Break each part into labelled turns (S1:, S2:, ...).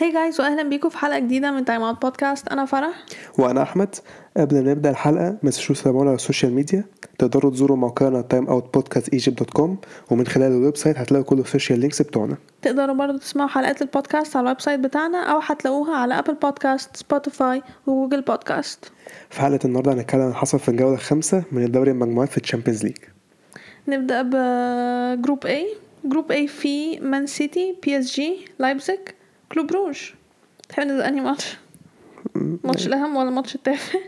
S1: Hi guys واهلا بيكم في حلقة جديدة من Time Out Podcast أنا فرح.
S2: وأنا أحمد. قبل ما نبدأ الحلقة ما تنسوش تتابعونا على ال social media تقدروا تزوروا موقعنا timeoutpodcastegypt.com ومن خلال ال website هتلاقوا كل ال social links بتوعنا.
S1: تقدروا برضه تسمعوا حلقات البودكاست على ال website بتاعنا أو هتلاقوها على Apple Podcasts Spotify و Google Podcasts
S2: في حلقة النهارده هنتكلم عن حصل في الجولة الخامسة من الدوري المجموعات في ال Champions
S1: League نبدأ ب group A. group A فيه Man City PSG لايبزيج Club Brugge. تحب نبدأ أنهي match؟ match الأهم ولا ماتش التافه؟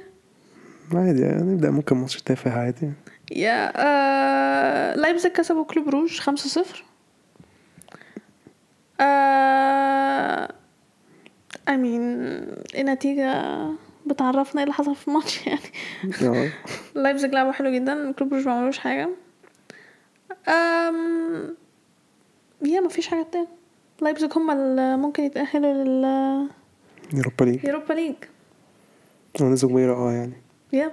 S2: عادي يعني نبدأ ممكن ماتش تافه عادي.
S1: يا آه... لايبزيج كسبوا Club Brugge 5 0 آه... I mean النتيجة؟ بتعرفنا إيه اللي حصل في الماتش يعني.
S2: آه.
S1: لايبزيج لعبوا حلو جدا Club Brugge ما عملوش حاجة. أم... yeah مفيش حاجة تاني. لايبزيج هما اللي ممكن يتأهلوا لليوروبا
S2: يوروبا ليج.
S1: ليج.
S2: نزلوا ميرا آه يعني.
S1: yeah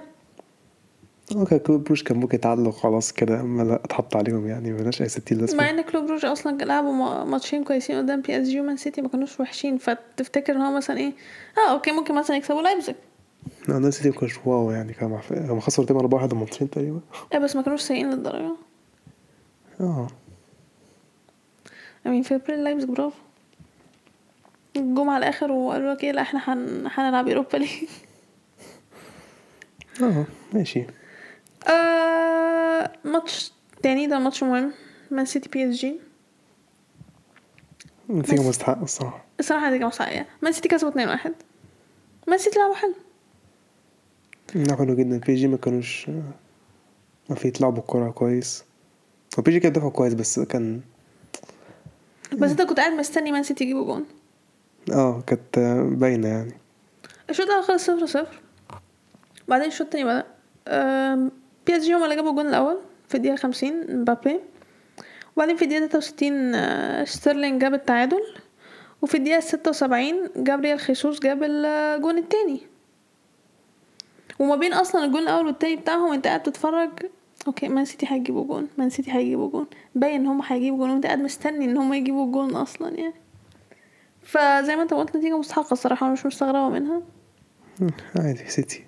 S2: آه كان كلوب بروج كان ممكن يتعادلوا خلاص كده أما لا أتحط عليهم يعني ملهاش أي ستين لازمة
S1: إن كلوب روج أصلا لعبوا ما- ماتشين كويسين قدام بي اس جي ومان سيتي ما كانوش وحشين. فتفتكر إن هو مثلا إيه؟ آه okay ممكن مثلا يكسبوا لايبزيج.
S2: لا مان سيتي ما كانش wow يعني كان مع- هم خسروا تقريبا 4 1 ماتشين تقريبا.
S1: إيه بس ما كانوش سيئين للدرجة. آه. Mean في ابريل لايبزيج برافو جم على الآخر وقالوا لك إيه؟ لا إحنا هن... هنلعب يوروبا ليج.
S2: آه ماشي.
S1: آه ماتش تاني ده ماتش مهم. مان سيتي بي اس جي
S2: نتيجة مستحقة الصراحة.
S1: الصراحة كانت مستحقة. مان سيتي كسبوا 2 1 مان سيتي لعبوا حلو.
S2: حلو جدا. بي اس جي ما كانوش ما في يتلعبوا الكورة كويس. وبي اس جي كان دافعوا كويس بس كان
S1: بس انت كنت قاعد مستني مان سيتي يجيبوا جون.
S2: آه كانت باينة يعني.
S1: الشوط الأول خلص صفر صفر. بعدين الشوط التاني بدأ. بي إس جي هما اللي جابوا الجون الأول في الدقيقة خمسين مبابي. وبعدين في تلاتة وستين آه، ستيرلينج جاب التعادل. وفي ستة وسبعين جابريال خيسوس جاب الجون التاني. وما بين أصلا الجون الأول والتاني بتاعهم أنت قاعد تتفرج okay مان سيتي هيجيبوا جون مان سيتي هيجيبوا جون. باين إن هم هيجيبوا جون وأنت قاعد مستني إن هم يجيبوا جون أصلا يعني. فزي ما أنت قلت نتيجة مستحقة الصراحة أنا مش مستغربة منها.
S2: عادي سيتي.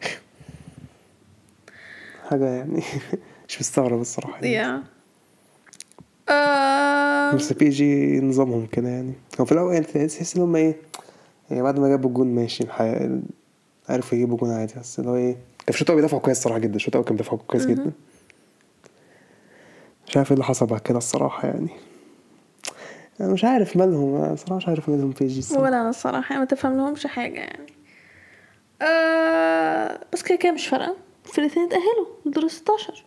S2: حاجة يعني مش مستغرب الصراحة يعني.
S1: yeah آه
S2: بس بي اس جي نظامهم كده يعني. هو في الأول يعني تحس إن هما إيه يعني بعد ما جابوا الجون ماشي الحقيقة عرفوا يجيبوا جون عادي. بس اللي هو إيه كان في الشوط الأول بيدافعوا كويس الصراحة جدا. الشوط الأول كان بيدافعوا كويس جدا. مش عارف إيه اللي حصل بعد كده الصراحة يعني. أنا مش عارف مالهم أنا صراحة مش عارف مالهم بي اس جي الصراحة
S1: ولا أنا الصراحة ما يتفهم لهمش حاجة يعني. آه بس كده كده مش فارقة. في الاتنين اتأهلوا لدور 16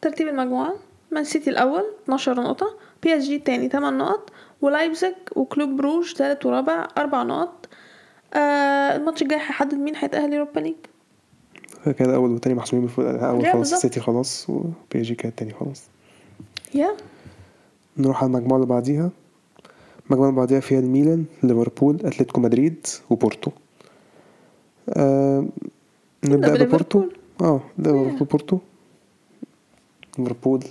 S1: ترتيب المجموعة مان سيتي الأول 12 نقطة. بي إس جي التاني 8 نقط. ولايبزيج وكلوب بروج تالت ورابع أربع نقط. آه الماتش الجاي هيحدد مين هيتأهل يوروبا ليج.
S2: كده أول والتاني محسومين في أول
S1: yeah
S2: خلاص. السيتي خلاص وبي اس جي كانت تاني خلاص.
S1: yeah
S2: نروح على المجموعة اللي بعديها. المجموعة اللي بعديها فيها الميلان ليفربول أتلتيكو مدريد وبورتو. آه نبدأ. ببورتو. آه ده ليفربول بورتو ليفربول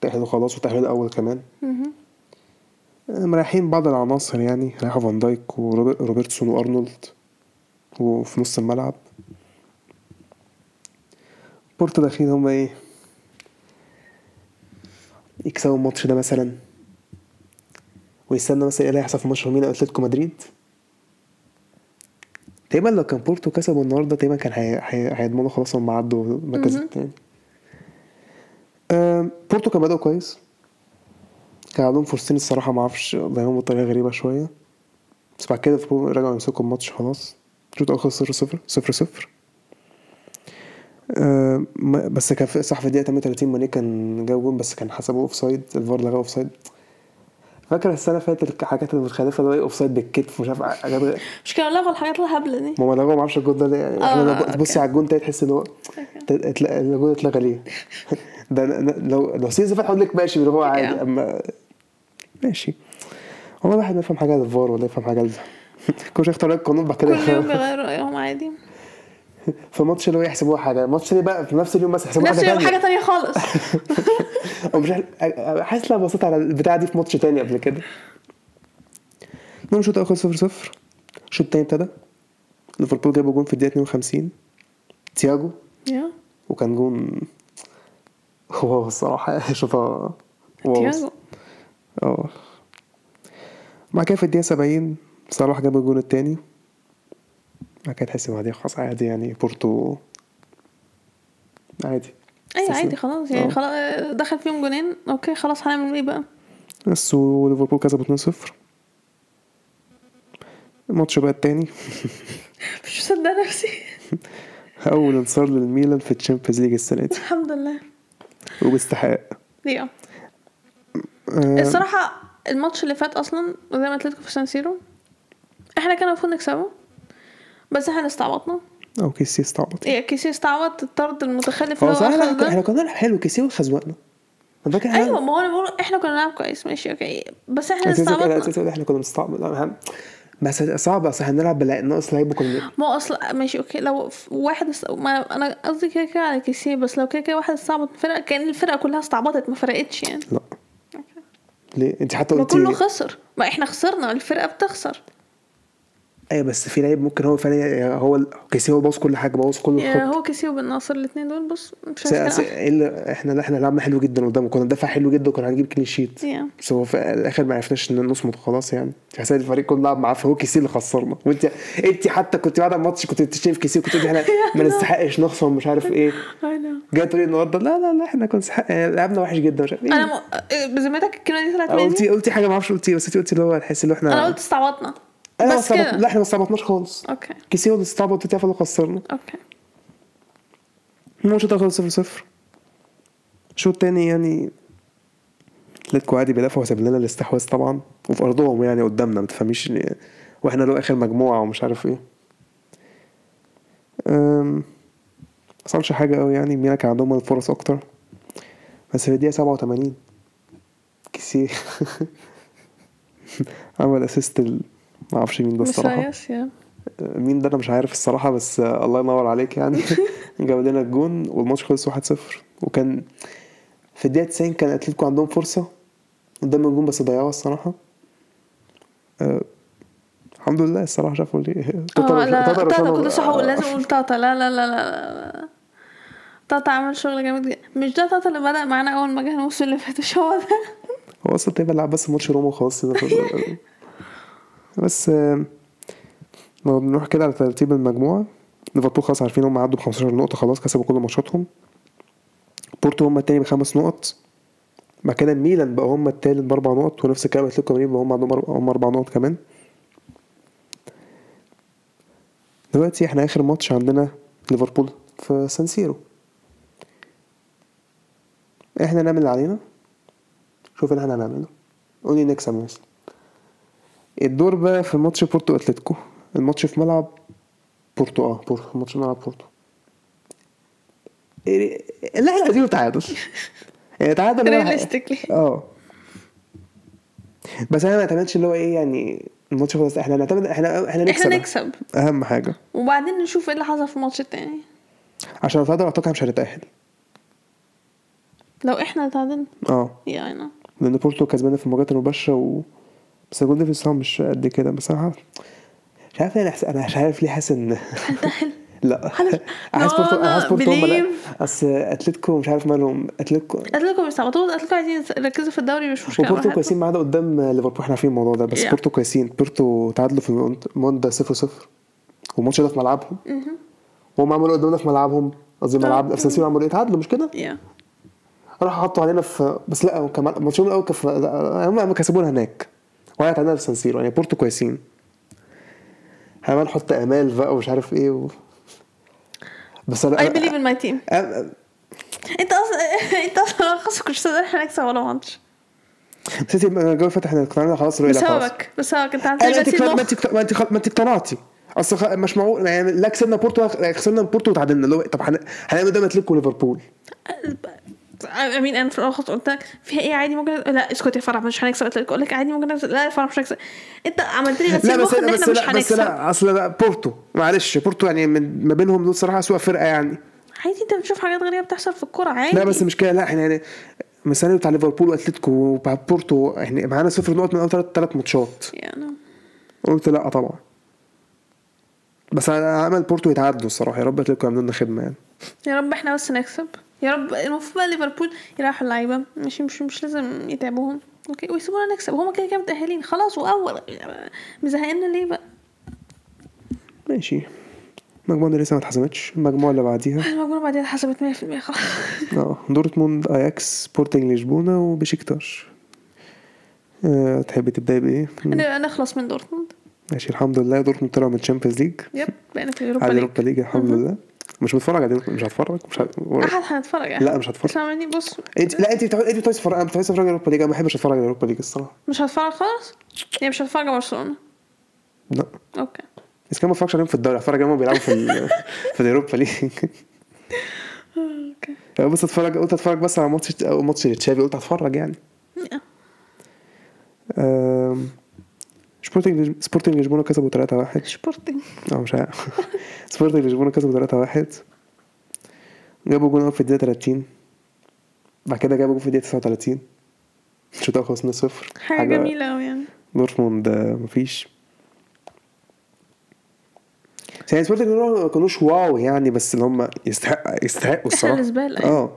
S2: تأهلوا خلاص وتأهلوا الأول كمان.
S1: مهم.
S2: آه، مريحين بعض العناصر يعني. ريحوا فان دايك وروبرتسون وأرنولد وفي نص الملعب. بورتو داخلين هما إيه؟ يكسبوا الماتش ده مثلا. ويستنى مثلا إيه اللي هيحصل في ماتش مين أتلتيكو مدريد. تقريبا لو كان بورتو كسبوا النهارده تقريبا كان هي- هي- هيضمنوا خلاص هم عدوا المركز. التاني. بورتو كان بدأوا كويس. كان عندهم فرصتين الصراحة ما أعرفش ضيعوهم بطريقة غريبة شوية. بس بعد كده رجعوا يمسكوا الماتش خلاص. الشوط الأول خلص صفر صفر صفر صفر. آه، بس كان صح في الدقيقة 38 ماني كان جاب جون بس كان حسبه offside الفار لغاه offside فاكر السنة اللي فاتت الحاجات المتخلفة اللي هو offside بالكتف مش عارف
S1: مش كانوا لغوا الحاجات الهبلة دي؟
S2: ما هو لغاه ما أعرفش الجون ده ليه. يعني
S1: آه،.
S2: تبصي على الجون تاني تحس إن هو الجون اتلغى ليه. ده لو لو season فات هقول لك ماشي اللي هو عادي. اما ماشي. والله الواحد ما يفهم حاجة عن الفار ولا يفهم حاجة عن كل شوية يختار القانون بعد كده
S1: كل يوم بيغيروا رأيهم عادي.
S2: فماتش اللي هو يحسبوها حاجة الماتش اللي بقى في نفس اليوم بس حاجة
S1: اليوم
S2: تانية
S1: حاجة تانية. خالص.
S2: أو مش عارف- حاسس أنا بصيت على البتاعة دي في ماتش تاني قبل كده. المهم شوط اخر صفر صفر. الشوط التاني ابتدى. ليفربول جابوا جون في الدقيقة 52 تياجو.
S1: yeah.
S2: وكان جون. هو الصراحة شاطها wow.
S1: تياجو.
S2: آه. بعد كده في الدقيقة 70 صلاح جاب الجون التاني. بعد كده تحس بعديها خلاص عادي يعني بورتو. عادي.
S1: أيوه
S2: استسلم.
S1: عادي خلاص يعني
S2: آه.
S1: خلاص دخل فيهم جونين okay خلاص هنعمل إيه بقى؟
S2: بس وليفربول كسبوا 2-0 الماتش بقى التاني.
S1: مش مصدق نفسي.
S2: أول انتصار للميلان في الشامبيونز ليج السنة دي.
S1: الحمد لله.
S2: وباستحقاق
S1: yeah
S2: آه،
S1: الصراحة الماتش اللي فات أصلا زي ما قلت لكم في سان سيرو إحنا كان المفروض نكسبه. بس إحنا استعبطنا.
S2: أو كيسي استعبط.
S1: إيه كيسي استعبط الطرد المتخلف
S2: هو
S1: اللي هو
S2: صراحة
S1: اخذ إحنا
S2: كنا حلو كيسي وخزوقنا فاكر
S1: أيوه ما هو أنا بقول إحنا كنا بنلعب كويس ماشي okay. بس
S2: إحنا
S1: استعبطنا.
S2: إحنا كنا بنستعبط. بس صعب أصل هنلعب ناقص لعيب وكنا
S1: ما هو أصلا ماشي okay. لو واحد است... ما أنا قصدي كده كده على كيسيه بس لو كده كده واحد استعبط فرقة كأن الفرقة كلها استعبطت ما فرقتش يعني.
S2: لا. ليه؟ أنت حتى
S1: ما كله
S2: قلتي
S1: خسر. ما إحنا خسرنا الفرقة بتخسر.
S2: أيوه بس في لعيب ممكن هو فعلا هو ال- كيسي هو بوظ كل حاجة بوظ كل الخط
S1: هو كيسيه وبن ناصر الاثنين دول بص مش عارف
S2: إيه اللي إحنا إحنا لعبنا حلو جدا قدام كنا ندافع حلو جدا وكنا هنجيب كلين شيت بس هو في الآخر ما عرفناش إن نصمد خلاص يعني. حسيت الفريق كله لعب معاه فهو كيسي اللي خسرنا. وانت أنت حتى كنت بعد الماتش كنت بتشتم في كيسي وكنت بتقولي إحنا ما نستحقش نخسر ومش عارف
S1: إيه.
S2: جاي تقولي النهارده لا لا لا إحنا كنا لعبنا وحش جدا مش عارف إيه.
S1: أنا م... بذمتك الكلمة دي طلعت مني؟
S2: قلتي قلتي حاجة ما أعرفش قلتي بس أنت قلتي اللي هو تحس إن إحنا
S1: أنا قلت استعبطنا.
S2: أيوة
S1: بس
S2: استعبط-
S1: كده.
S2: لا إحنا ما استعبطناش خالص.
S1: okay.
S2: كيسي هو اللي استعبط وتعرف اللي خسرنا.
S1: okay.
S2: الماتش ده خلص 0 0 الشوط التاني يعني أتلتيكو عادي بيدافعوا وساب لنا الاستحواذ طبعا وفي أرضهم يعني قدامنا ما تفهميش وإحنا لو آخر مجموعة ومش عارف إيه. ما حصلش حاجة قوي يعني. ميلان كان عندهم الفرص أكتر. بس في الدقيقة 87 كيسي عمل assist ما أعرفش مين ده
S1: مش الصراحة. ميسياس.
S2: مين ده أنا مش عارف الصراحة بس آه، الله ينور عليك يعني. جاب لنا الجون والماتش خلص 1-0 وكان في الدقيقة 90 كان أتلتيكو عندهم فرصة قدام الجون بس ضيعوها الصراحة. أه الحمد لله الصراحة شافوا لي.
S1: آه لا
S2: تاتا
S1: تاتا كنت صح
S2: آه،
S1: لازم أقول تاتا لا لا لا لا تاتا عمل شغل جامد جدا. مش ده تاتا اللي بدأ معانا أول ما جه الموسم اللي فات؟ مش هو ده؟
S2: هو أصلا تقريبا لعب بس ماتش روما وخلاص كده. بس لو بنروح كده على ترتيب المجموعة. ليفربول خلاص عارفين هم عدوا ب 15 نقطة خلاص كسبوا كل ماتشاتهم. بورتو هم التاني بخمس نقط. بعد كده ميلان بقى هم التالت بأربع نقط ونفس الكلام أتلتيكو مدريد هم عندهم هم أربع نقط كمان. دلوقتي إحنا آخر ماتش عندنا ليفربول في سان سيرو. إحنا نعمل اللي علينا. شوف اللي إحنا هنعمله. قولي نكسب مثلا الدور بقى في ماتش بورتو أتلتيكو. الماتش في ملعب بورتو آه بورتو الماتش في ملعب بورتو. إيه- اللي إحنا عايزينه تعادل. يعني تعادل. آه. بس أنا ما اعتمدش اللي هو إيه يعني الماتش خلاص إحنا نعتمد إحنا إحنا نكسب
S1: إحنا نكسب.
S2: أهم حاجة.
S1: وبعدين نشوف إيه اللي حصل في الماتش التاني.
S2: عشان تعادل أعتقد مش هنتاهل
S1: لو إحنا تعادلنا.
S2: آه.
S1: يا أنا
S2: لأن بورتو كسبانة في المواجهات المباشرة و بس ال goal difference طبعا مش قد كده بس أنا مش عارف أنا. أنا مش عارف ليه حاسس
S1: إن
S2: لا. حاسس بورتو
S1: no,
S2: بورتو هم لا.
S1: believe.
S2: أصل أتلتيكو مش عارف مالهم. اتلتيكو
S1: أتلتيكو بيستعبطوا أتلتيكو عايزين يركزوا في الدوري مش مشكلة.
S2: وبورتو. كويسين معانا قدام ليفربول. إحنا عارفين الموضوع ده. بس
S1: Yeah.
S2: بورتو كويسين. بورتو تعادلوا في الواندا 0 0 والماتش ده في ملعبهم. وهم عملوا قدامنا في ملعبهم. قصدي ملعب سيرو عملوا إيه؟ تعادلوا مش كده؟
S1: يا
S2: راحوا حطوا علينا في بس لا هو كمان ماتشهم الأول كان هم كسبونا هناك. وقعت علينا في سان سيرو يعني بورتو كويسين. بقى نحط أمال بقى ومش عارف إيه و... بس
S1: أنا I believe in my
S2: team
S1: أنت أصلا أنت أصلا خلاص كنتش تقدر إحنا نكسب ولا ماتش.
S2: بس انت الجو فات إحنا اقتنعنا خلاص
S1: بسببك بسببك
S2: أنت
S1: دلوقتي
S2: اقتنعت- ما أنت ما أنت ما أنت اقتنعتي. أصل مش معقول يعني لا كسبنا بورتو خسرنا بورتو وتعادلنا اللي هو طب هن- هنعمل ده اتلتيكو وليفربول
S1: امين أنا في الأول خالص قلت لك فيها إيه عادي ممكن لا اسكت يا فرح مش هنكسب اتلتيكو أقول لك عادي ممكن نكسب لا يا فرح مش هنكسب أنت عملت لي
S2: لا
S1: غسيل
S2: بس
S1: مخ إن
S2: بس
S1: إحنا
S2: لا بس
S1: هنكسب
S2: لا أصل لا بورتو. معلش بورتو يعني من ما بينهم دول صراحة اسوء فرقة يعني.
S1: عادي أنت بتشوف حاجات غريبة بتحصل في الكورة عادي.
S2: لا بس مش كده لا إحنا يعني مثلا بتاع ليفربول وأتلتيكو وبتاع بورتو يعني معانا صفر نقط من أول ثلاث ثلاث ماتشات.
S1: يعني
S2: قلت لا طبعا. بس أنا امل بورتو يتعدوا الصراحة. يا رب تلاقوا يعملوا لنا خدمة يعني.
S1: يا رب إحنا بس نكسب. يا رب. المفروض بقى ليفربول يريحوا اللعيبة. مش مش مش لازم يتعبوهم. okay ويسيبونا نكسب. هما كده كده متأهلين. خلاص وأول. مزهقنا ليه بقى؟
S2: ماشي. المجموعه دي لسه ما اتحسمتش المجموعه اللي بعديها.
S1: المجموعة بعدين اتحسمت 100% خلاص.
S2: آه. دورتموند أياكس سبورتنج لشبونة وبشكتاش أه تحبي تبداي
S1: بإيه؟ نخلص من دورتموند.
S2: ماشي الحمد لله. دورتموند طلعوا من ال Champions
S1: League. yep بقينا في ال Europa
S2: على
S1: League.
S2: ال Europa League الحمد لله. مش متفرج على مش هتفرج؟ مش هت...
S1: أحد هنتفرج.
S2: لا مش هتفرج.
S1: اسمع مني بص.
S2: انت لا إنت بتاع- إنت بتعرفي تتفرج أنا على ال Europa League. أنا ما بحبش أتفرج على ال Europa League الصراحة.
S1: مش هتفرج خالص؟ يعني مش هتفرج على برشلونة؟
S2: لا.
S1: okay.
S2: بس كمان ما اتفرجش عليهم في الدوري. اتفرج عليهم بيلعبوا في ال... في ال Europa
S1: League. okay.
S2: بس اتفرج قلت اتفرج بس على ماتش ماتش تشافي قلت هتفرج يعني. سبورتنج سبورتنج لشبونه كسبوا 3-1
S1: سبورتنج
S2: آه مش عارف. سبورتنج لشبونه كسبوا 3-1 جابوا جون في الدقيقة 30 بعد كده جابوا جون في الدقيقة 39 الشوط الأول خلص 0
S1: حاجة جميلة قوي يعني.
S2: دورتموند آه، مفيش. يعني سبورتنج ما كانوش wow يعني بس اللي هم يستحق يستحقوا الصراحة.
S1: الزبالة.
S2: آه.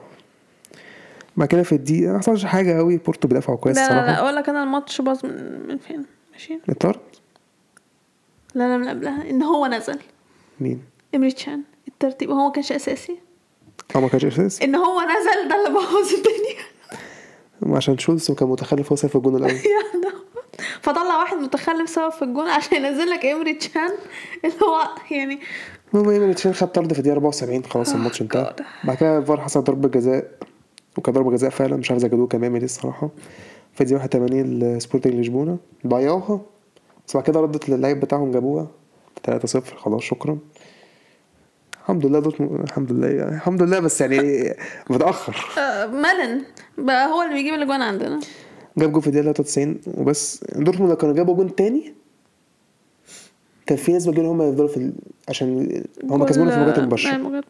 S2: بعد كده في الدقيقة ما حصلش حاجة قوي بورتو بيدافعوا كويس
S1: لا لا لا
S2: الصراحة.
S1: أقول لك أنا الماتش باظ من فين؟ ماشي.
S2: الطرد
S1: لا لا من قبلها. إن هو نزل.
S2: مين؟
S1: إمري تشان. الترتيب وهو ما كانش أساسي.
S2: آه ما كانش أساسي؟
S1: إن هو نزل ده اللي بوظ الدنيا.
S2: عشان شولتز كان متخلف هو سايب الجون
S1: الأول. فطلع واحد متخلف سبب في الجون عشان ينزل لك إمري تشان. اللي هو يعني
S2: المهم إمري تشان خد طرد في الدقيقه 74 خلاص
S1: آه،
S2: الماتش انتهى. بعد كده فار حصل ضربة جزاء وكان ضربة جزاء فعلا مش عارف جابوه كان بيعمل إيه الصراحة. الدقيقه 81 لسبورتنج لشبونة ضيعوها بس بعد كده ردت للعيب بتاعهم جابوها 3-0 خلاص شكرا. الحمد لله دورتموند الحمد لله يعني الحمد لله بس يعني متأخر.
S1: آه مالين بقى هو اللي بيجيب الاجوان عندنا.
S2: جاب جول في الدقيقة 93 وبس. دورتموند لو كانوا جابوا جون تاني كان في نسبه كبيره هم يفضلوا في ال... عشان هم كسبونا في
S1: آه، المباشرة. المباشرة.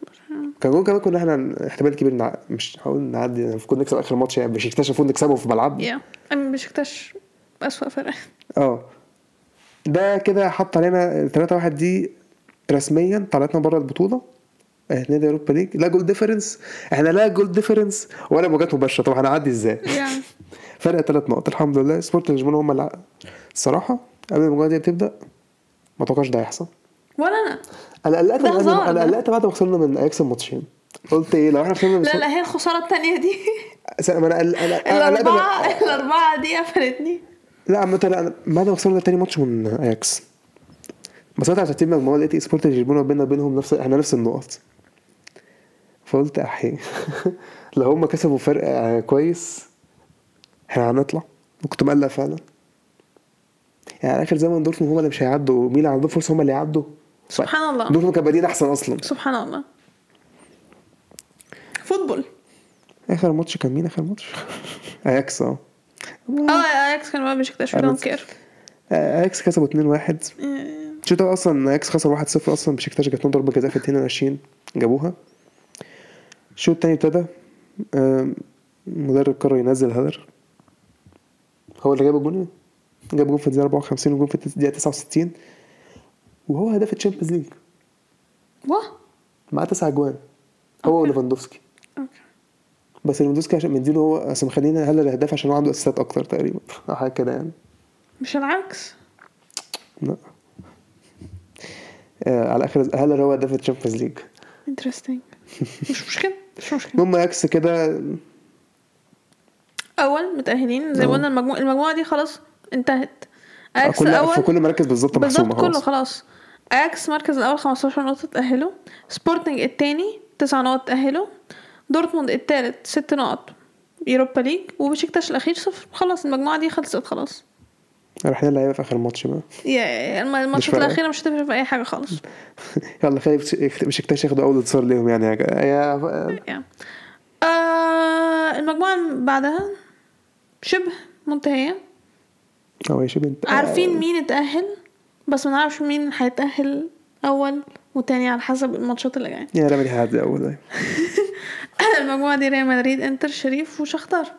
S2: كان جول كمان كنا إحنا احتمال كبير نع... مش هقول نعدي يعني المفروض نكسب آخر ماتش يعني مش المفروض نكسبه في ملعبنا
S1: يا أمي بشكتاش أسوأ فرق
S2: آه. ده كده حط علينا 3 1 دي رسميا طلعتنا بره البطولة آه، نادي Europa League. لا goal difference إحنا لا goal difference ولا مواجهات مباشرة. طب هنعدي إزاي؟
S1: يعني
S2: فرق ثلاث نقط. الحمد لله. سبورت لشبونه هم اللي الصراحه قبل المباراه دي بتبدا ما توقعش ده هيحصل.
S1: ولا أنا.
S2: أنا قلقت
S1: أنا.
S2: قلقت بعد ما خسرنا من أياكس الماتشين. قلت إيه لو إحنا خسرنا
S1: لا لا هي الخسارة التانية دي.
S2: ما أنا
S1: أنا
S2: من-
S1: الأربعة دي قفلتني
S2: لا عامة لا أنا بعد ما خسرنا تاني ماتش من أياكس. بصيت على ترتيب المجموعة لقيت سبورت لشبونه بيننا وبينهم نفس إحنا نفس النقط. فقلت أحي. لو هم كسبوا فرق كويس إحنا هنطلع. وكنت مقلق فعلا. يعني على آخر زمن دورتموند هم اللي مش هيعدوا. اللي عندهم فرصة هم اللي يعدوا.
S1: سبحان الله.
S2: دورتموند كان بادئين أحسن أصلا.
S1: سبحان الله. Football.
S2: آخر ماتش كان مين؟ آخر ماتش؟ آياكس آه.
S1: آه آياكس كان بيشكتاش
S2: أنا-
S1: don't care
S2: آه، آياكس كسبوا 2-1 الشوط الأول أصلا آياكس خسر 1-0 أصلا بشكتاش جات لهم ضربة جزاء في 22 جابوها. الشوط التاني ابتدى. um، المدرب قرر ينزل هالر هو اللي جاب الجون؟ جاب جون في الدقيقة 54 وجون في الدقيقه 69 وهو هداف ال Champions
S1: League.
S2: و آه معاه تسع أجوان. هو وليفاندوفسكي.
S1: Okay.
S2: بس ليفاندوفسكي عشان مديله هو اصل مخلينا هالر الهداف عشان هو عنده assist ات أكتر تقريبا. أو حاجة كده يعني.
S1: مش العكس.
S2: لا. آه على آخر هالر هو هداف ال Champions
S1: League. Interesting مش مشكلة مش مشكلة.
S2: المهم اياكس كده
S1: أول متأهلين زي ما
S2: أه.
S1: قلنا المجموعة المجموعة دي خلاص انتهت. اياكس
S2: كل
S1: الأول
S2: في كل مراكز بالظبط محسومه
S1: بالظبط كله
S2: خلاص.
S1: اياكس مركز الأول 15 نقطة تأهلوا سبورتنج التاني 9 نقط تأهلوا دورتموند التالت 6 نقط Europa League وبشكتاش الأخير صفر. خلاص المجموعة دي خلصت خلاص.
S2: رايحين اللعيبه في آخر ماتش بقى.
S1: Yeah- yeah الم- الماتشات. الأخيرة مش هتفرق في أي حاجة خالص
S2: يلا خلي بش- بشكتاش ياخدوا أول انتصار ليهم يعني يا يا.
S1: آه المجموعة اللي بعدها شبه منتهية.
S2: هو يا شبه أنت
S1: عارفين مين اتأهل؟ بس ما نعرفش مين هيتأهل أول وتاني على حسب الماتشات اللي جاية.
S2: يا رامي هيبقى أول أيوة.
S1: المجموعة دي ريال مدريد إنتر شريف وشختار.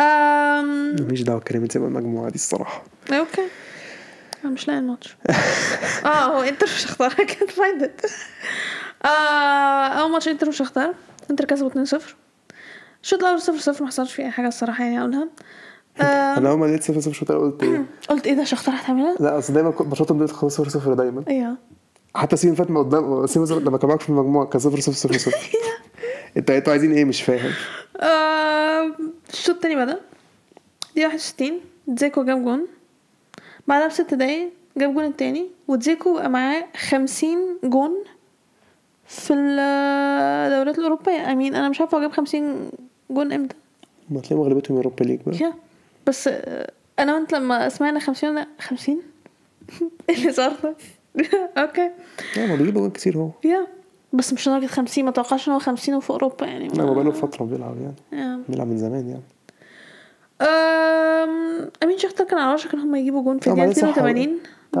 S1: أم...
S2: ماليش دعوة كريم تبقى المجموعة دي الصراحة.
S1: Okay. أنا مش لاقي الماتش. آه هو إنتر وشختار. I can't find it. آه أول ماتش إنتر وشختار. إنتر كسبوا 2-0 الشوط الأول 0-0 ما حصلش فيه أي حاجة الصراحة يعني أقولها. آه
S2: أنا أول ما لقيت 0 0 شوط الأول قلت إيه؟
S1: قلت إيه ده؟ شختار هتعملها؟
S2: لا أصل دايما كنت ماتشاتهم دي خلاص 0 0 دايما.
S1: أيوه.
S2: حتى اللي فات ما قدام فات لما كان معاك في المجموعة كان 0 0 0 0 انت أنتوا عايزين إيه؟ مش فاهم.
S1: الشوط التاني بدأ. دي 61 زيكو جاب جون. بعدها بست دقايق جاب جون التاني وزيكو بقى معاه 50 جون في الدوريات الأوروبية. I mean أنا مش عارفة هو جاب 50 جون إمتى.
S2: ما تلاقيهم اغلبيتهم Europa League بقى.
S1: بس آه، أنا وأنت لما سمعنا 50 لا 50 إيه اللي صار ده؟ Okay.
S2: لا ما بيجيب جوان كتير هو.
S1: Yeah. بس مش لدرجة 50 ما توقعش إن هو 50 وفي أوروبا يعني.
S2: لا هو بقاله فترة بيلعب يعني. بيلعب من زمان يعني.
S1: أم... I mean شختار كان على وشك إن هم يجيبوا جون في
S2: صح.
S1: 82
S2: لا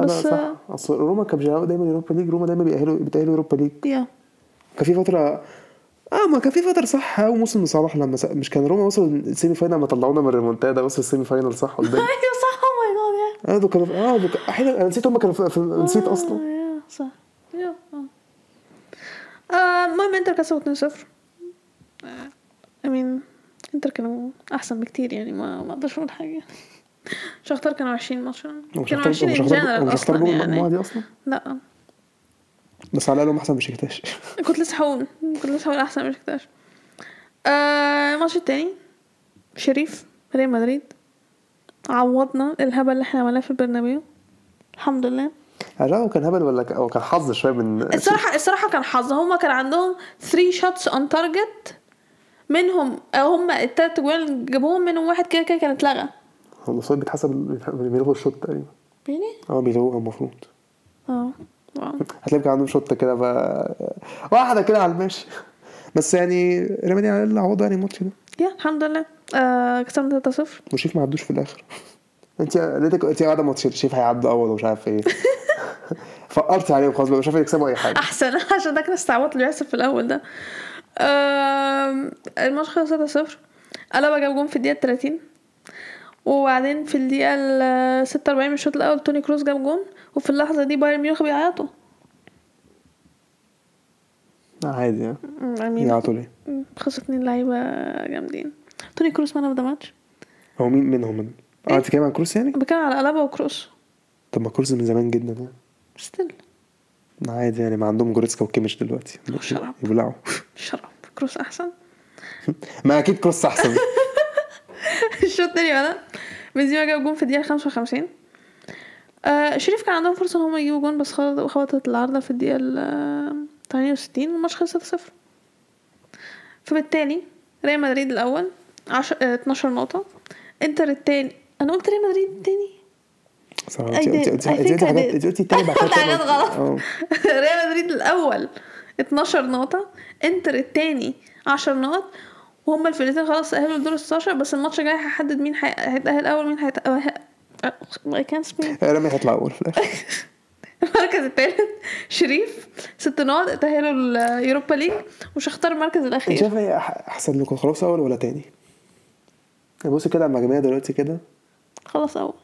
S2: لا
S1: بس
S2: صح. أصل روما كان بيلعبوا دايما Europa League روما دايما بيأهلوا بيتأهلوا Europa League
S1: yeah.
S2: كان في فترة آه ما كان في فترة صح اول موسم لصلاح لما س... مش كان روما وصل ال semi final لما طلعونا من الريمونتادا وصل ال semi final صح قدام
S1: أيوه صح أو ماي جاد
S2: آه دول كانوا آه دول كانوا- أحيانا أنا نسيت هم كانوا في... في... نسيت أصلا.
S1: Yeah صح. آه. آه، المهم انتر كسبوا 2-0 I mean انتر كانوا أحسن بكتير يعني ما ما أقدرش أقول حاجة. شختار كانوا 20 ماتش كانوا
S2: هختار
S1: 20
S2: ومش
S1: ان جنرال
S2: أصلا
S1: يعني. لا.
S2: بس على الأقل هم احسن من بشكتاش
S1: كنت لسه هقول كنت لسه هقول أحسن مش كتاش آه الماتش التاني شريف ريال مدريد. عوضنا الهبل اللي إحنا عملناه في البرنابيو. الحمد لله.
S2: هو كان هبل ولا ك- كان حظ شوية من
S1: الصراحة الصراحة كان حظ. هما كان عندهم 3 shots on target. منهم أو هما التلات اللي جابوهم منهم واحد كده كده كان اتلغى
S2: هو الصوت بيتحسب بيلغوا الشوط تقريبا.
S1: really؟
S2: آه بيلغوها المفروض.
S1: آه. واو.
S2: هتلاقي عندهم شوطه كده بقى واحدة كده على الماشي. بس يعني مدريد على الأقل عوضوا يعني الماتش ده.
S1: يا الحمد لله. آه كسبنا 3-0
S2: وشيف ما عدوش في الآخر. انت ليتك انت قاعدة ماتش شيف هيعدوا أول ومش عارف إيه. فقرت عليهم خلاص بقى مش عارف يكسبوا أي حاجة.
S1: أحسن عشان ده كان استعباط اللي بيحصل في الأول ده. الماتش خلص 3-0 ألابا جاب جون في الدقيقة 30 وبعدين في الدقيقة ال 46 من الشوط الأول توني كروس جاب جون. وفي اللحظة دي بايرن ميونخ بيعيطوا.
S2: عادي يعني.
S1: I
S2: mean. يعيطوا ليه؟
S1: خسروا اتنين لعيبة جامدين. توني كروس man of the match
S2: هو مين منهم؟ من آه انت بتتكلم عن كروس يعني؟
S1: بتكلم على ألابا وكروس.
S2: طب ما كروس من زمان جدا يعني.
S1: still
S2: عادي يعني ما عندهم جوريتسكا وكيميش دلوقتي.
S1: شراب.
S2: يبلعوا
S1: شراب. كروس أحسن؟
S2: ما أكيد كروس أحسن.
S1: الشوط التاني بدأ بنزيما جاب جون في الدقيقة خمسة وخمسين. آه شريف كان عندهم فرصة إن هم يجيبوا جون بس خبط- خبطت العارضة في الدقيقة ال 68 والماتش خلص 0 فبالتالي ريال مدريد الأول عشر... آه 12 نقطة. إنتر التاني. أنا قلت ريال مدريد التاني. I
S2: انت قلتي التاني بعد كده
S1: قلت حاجات. غلط. ريال مدريد الأول 12 نقطة. إنتر التاني 10 نقط. وهما الفرقتين خلاص تأهلوا لدور ال 16 بس الماتش الجاي هيحدد مين هي- هيتأهل أول مين هيتأهل I can't speak
S2: رامي هيطلع أول في الآخر.
S1: المركز الثالث شريف ست نقط اتأهلوا ال Europa League وشختار المركز
S2: انت
S1: الأخير؟
S2: شايف إيه أحسن لكم خلاص أول ولا تاني؟ يعني بصي كده على المجموعه دلوقتي كده.
S1: خلاص أول.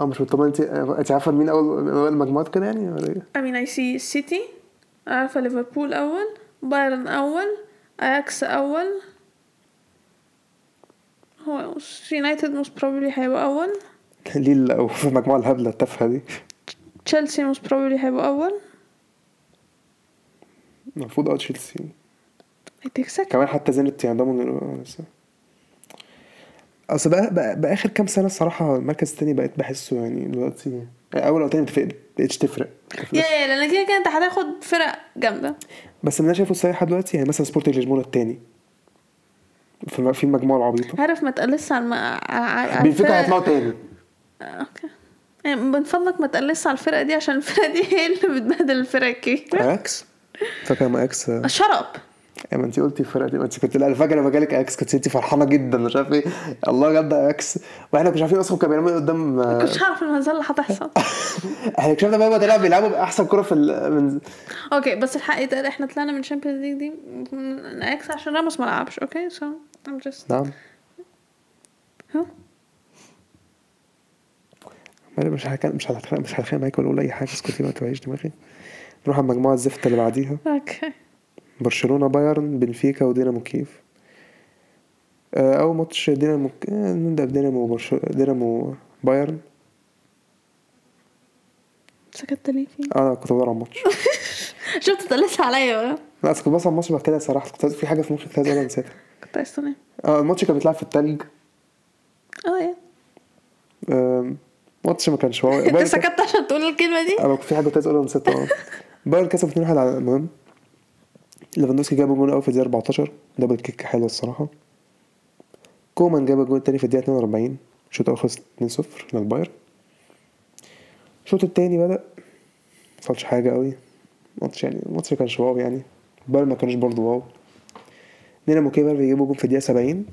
S2: آه مش مطمن انت انت عارفة مين أول أول المجموعات كده يعني ولا إيه؟
S1: I mean I see سيتي عارفة ليفربول أول. بايرن أول. أياكس أول. هو يونايتد most probably هيبقى أول.
S2: ليه ال- في المجموعه الهبلة التافهة دي.
S1: تشيلسي most probably هيبقى أول.
S2: المفروض آه تشيلسي.
S1: Second.
S2: كمان حتى زينت يعني ضمن أصل بقى, بقى, بقى آخر كام سنة الصراحة المركز التاني بقيت بحسه يعني دلوقتي أول أو تاني بقتش تفرق.
S1: yeah yeah لأن كده كده أنت هتاخد فرق جامدة.
S2: بس اللي أنا شايفه الصريحه دلوقتي يعني مثلا سبورتنج لشبونة التاني. في في المجموعة العبيطة.
S1: عارف ما تقلصش على الم...
S2: بنفيكا هيطلعوا تاني.
S1: okay. يعني من فضلك ما تقلصش على الفرقة دي عشان الفرقة دي هي اللي بتبهدل الفرق الكبيرة.
S2: إكس؟ فاكر ما إكس؟
S1: شرب.
S2: ما انت قلتي الفرقة دي ما انت كنت لا فاكره لما جالك إكس كنت انت فرحانة جدا مش عارف إيه. الله جد إكس. وإحنا مش عارفين أصلا كانوا بيلعبوا قدام
S1: ما كنتش عارف المهزله اللي هتحصل
S2: إحنا اكتشفنا بقى طلعوا بيلعبوا بأحسن كرة في ال... من
S1: أوكي بس الحق يتقال إحنا طلعنا من الشامبيونز ليج دي من إكس عشان راموس ما لعبش أوكي؟ سو I'm just
S2: نعم.
S1: ها
S2: أنا مش هتكلم مش هتخانق مش هتخانق معاك ولا أقول أي حاجة اسكتي ما تبعيش دماغي. نروح على المجموعة الزفت اللي بعديها.
S1: okay.
S2: برشلونة بايرن بنفيكا ودينامو كيف آه، أول ماتش دينامو آه، نبدأ بدينامو برش... دينامو بايرن.
S1: سكت ليه فيه؟
S2: آه كنت بدور على الماتش.
S1: شفت تقلت عليا بقى.
S2: لا أصل كنت بص على الماتش بعد كده صراحة كنت في حاجة في مخي كنت عايز أقولها نسيتها.
S1: كنت عايز تنام
S2: آه الماتش كان بيتلعب في التلج.
S1: آه yeah
S2: um، ماتش ما كانش wow.
S1: انت سكت عشان تقول الكلمة دي؟
S2: أنا في حاجة كنت عايز اقولها نسيتها آه بايرن كسب 2-1 على المهم. ليفاندوسكي جاب جون أول في الدقيقة 14 double kick حلو الصراحة. كومان جاب الجون التاني في الدقيقة 42 الشوط الأول خلص 2-0 للبايرن. الشوط التاني بدأ. مفصلش حاجة قوي ماتش يعني الماتش ما كانش wow يعني. بايرن ما كانوش برضه wow. دينامو كيف بيجيبوا جون في الدقيقة 70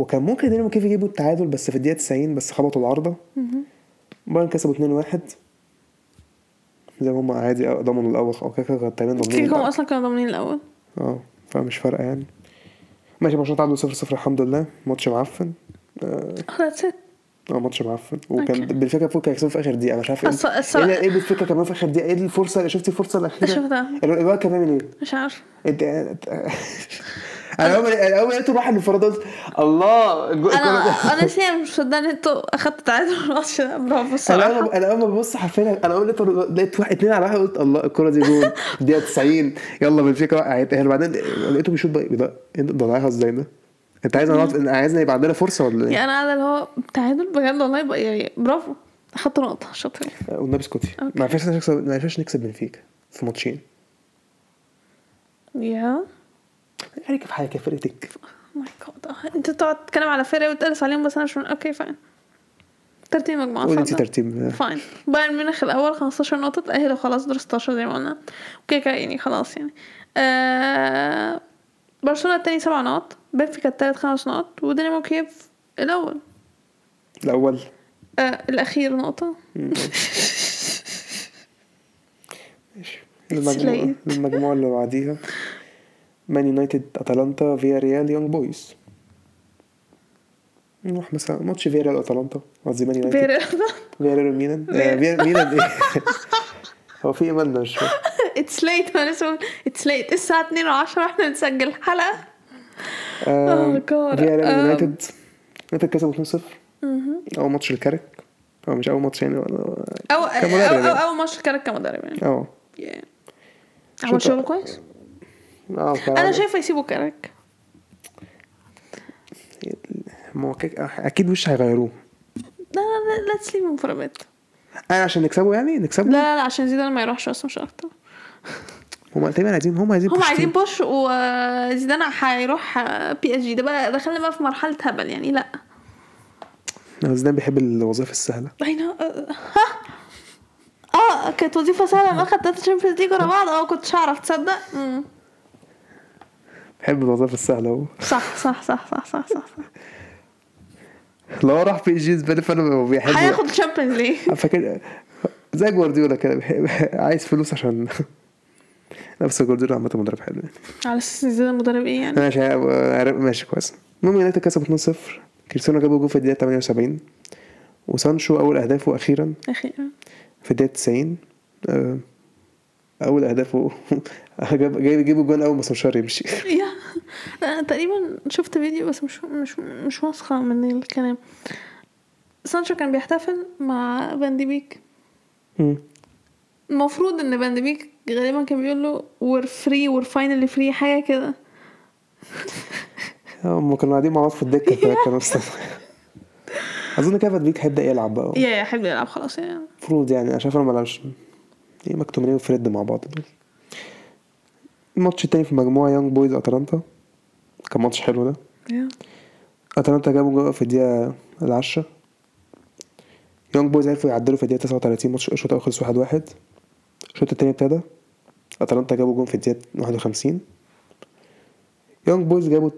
S2: وكان ممكن دينامو كيف يجيبوا التعادل بس في الدقيقة 90 بس خبطوا العارضة. بايرن كسبوا 2-1 زي ما هم عادي ضمنوا الأول. أو كده كده تقريبا ضامنين
S1: كيكو
S2: الأول.
S1: أصلا كانوا ضامنين الأول؟
S2: آه فمش فارقة يعني. ماشي برشلونه تعادلوا 0 0 الحمد لله. ماتش معفن. آه
S1: that's it
S2: آه، ماتش معفن. وكان. بنفيكا فوق يكسبوا في آخر دقيقة. مش عارف إيه
S1: الص-
S2: إيه بنفيكا كمان في آخر دقيقة؟ إيه الفرصة؟ شفتي الفرصة الأخيرة؟
S1: شفتها.
S2: الو- الواد كان بيعمل إيه؟
S1: مش عارف.
S2: أنا اول أول لقيته راح الانفراد قلت الله أنا
S1: أنا نسيت مش مصدقه ان أنتوا أخدتوا تعادل الماتش ده برافو الصراحه
S2: أنا أول ما ببص حرفيا أنا أول لقيت لقيت واحد اتنين على واحد قلت الله الكرة دي جول الدقيقه 90 يلا بالفكرة وقعت أهل بعدين لقيته بيشوط بقى ده ده؟ ضيعها إزاي ده؟ أنت عايز نقعد عايزنا يبقى عندنا فرصة ولا إيه؟
S1: يعني أنا قاعدة اللي هو تعادل بجد والله يبقى يعني برافو أخدت نقطة شاطرين
S2: والنبي اسكتي ما ينفعش نكسب ما ينفعش نكسب بنفيكا في ماتشين.
S1: يا
S2: عليك في حاجة فرقتك؟
S1: my God انت تقعد تتكلم على فرق وتقلس عليهم بس أنا مش okay fine ترتيب مجموعة
S2: قول
S1: أنت.
S2: ترتيب.
S1: fine بايرن ميونخ الأول 15 نقطة تأهلوا خلاص دور 16 زي ما قلنا. okay كده يعني خلاص يعني. آه برشلونة التاني سبع نقط بنفيكا التالت خمس نقط ودينامو كييف الأول.
S2: الأول.
S1: آه الأخير نقطة.
S2: ماشي. المجموعه
S1: سليت.
S2: المجموعه اللي بعديها. مان يونايتد اتلانتا فياريال يونج بويز نروح مثلا ماتش فياريال اتلانتا قصدي مان يونايتد فياريال وميلان. آه، فيا ميلان إيه. هو في مالنا مش فاهم.
S1: it's late أنا لسه it's late الساعة 2 و10 وإحنا بنسجل Oh God. فياريال.
S2: يونايتد يونايتد كسبوا 2-0 أول ماتش لكاريك هو مش أول ماتش يعني
S1: أو أو, أو,
S2: يعني.
S1: ماتش كاريك كمدرب يعني.
S2: أه.
S1: Yeah. عمل شغل كويس؟
S2: آه
S1: أنا
S2: عامل-
S1: شايفة يسيبوا كاريك.
S2: ما هو أكيد مش هيغيروه؟
S1: لا لا let's leave for bit
S2: أنا عشان نكسبه يعني؟
S1: لا
S2: نكسبه؟
S1: لا لا عشان زيدان ما يروحش أصلا مش أكتر
S2: هم تقريبا عايزين هم عايزين
S1: هم
S2: بوشتين.
S1: عايزين بوش وزيدان هيروح بي اس جي ده بقى دخلنا بقى في مرحلة هبل يعني لا.
S2: آه، زيدان بيحب الوظائف السهلة.
S1: I know. ها؟ آه كانت وظيفة سهلة. ما تلاته تشامبيونز ليج ورا بعض. آه كنتش هعرف تصدق؟ مم.
S2: بيحب الوظائف السهلة هو
S1: صح صح صح صح صح صح, صح.
S2: لو راح بي جي زباله فانا بيحب
S1: هياخد تشامبيونز ليج
S2: فاكر زي جوارديولا كده عايز فلوس عشان نفس جوارديولا عامة مدرب حلو. يعني
S1: على أساس زيدان مدرب إيه يعني؟
S2: ماشي ماشي كويس. المهم يونايتد كسب 2-0 كريستيانو جاب جول في الدقيقة 78 وسانشو أول أهدافه أخيرا
S1: أخيرا.
S2: في الدقيقة 90 آه، أول أهدافه جاب جاي يجيب الجون أول ما سولشار يمشي.
S1: أنا تقريبا شفت فيديو بس مش مش مش واثقة من الكلام. سانشو كان بيحتفل مع فان دي بيك. المفروض إن فان دي بيك غالبا كان بيقول له we're free we're finally free حاجة كده.
S2: هم كانوا قاعدين مع بعض في الدكة كده كانوا مستنى أظن كده فان بيك هيبدأ يلعب بقى.
S1: yeah yeah هيلعب خلاص يعني.
S2: المفروض يعني أنا شايف أنا ملعبش إيه مكتوميناي وفريد مع بعض دول. الماتش التاني في المجموعة يونج بويز اتلانتا كان ماتش حلو ده.
S1: yeah.
S2: اتلانتا جابوا جول في الدقيقة العشرة يونج بويز عرفوا يعدلوا في الدقيقة 39 ماتش الشوط الأول خلص واحد واحد. الشوط التاني ابتدى. اتلانتا جابوا جون في الدقيقة 51 يونج بويز جابوا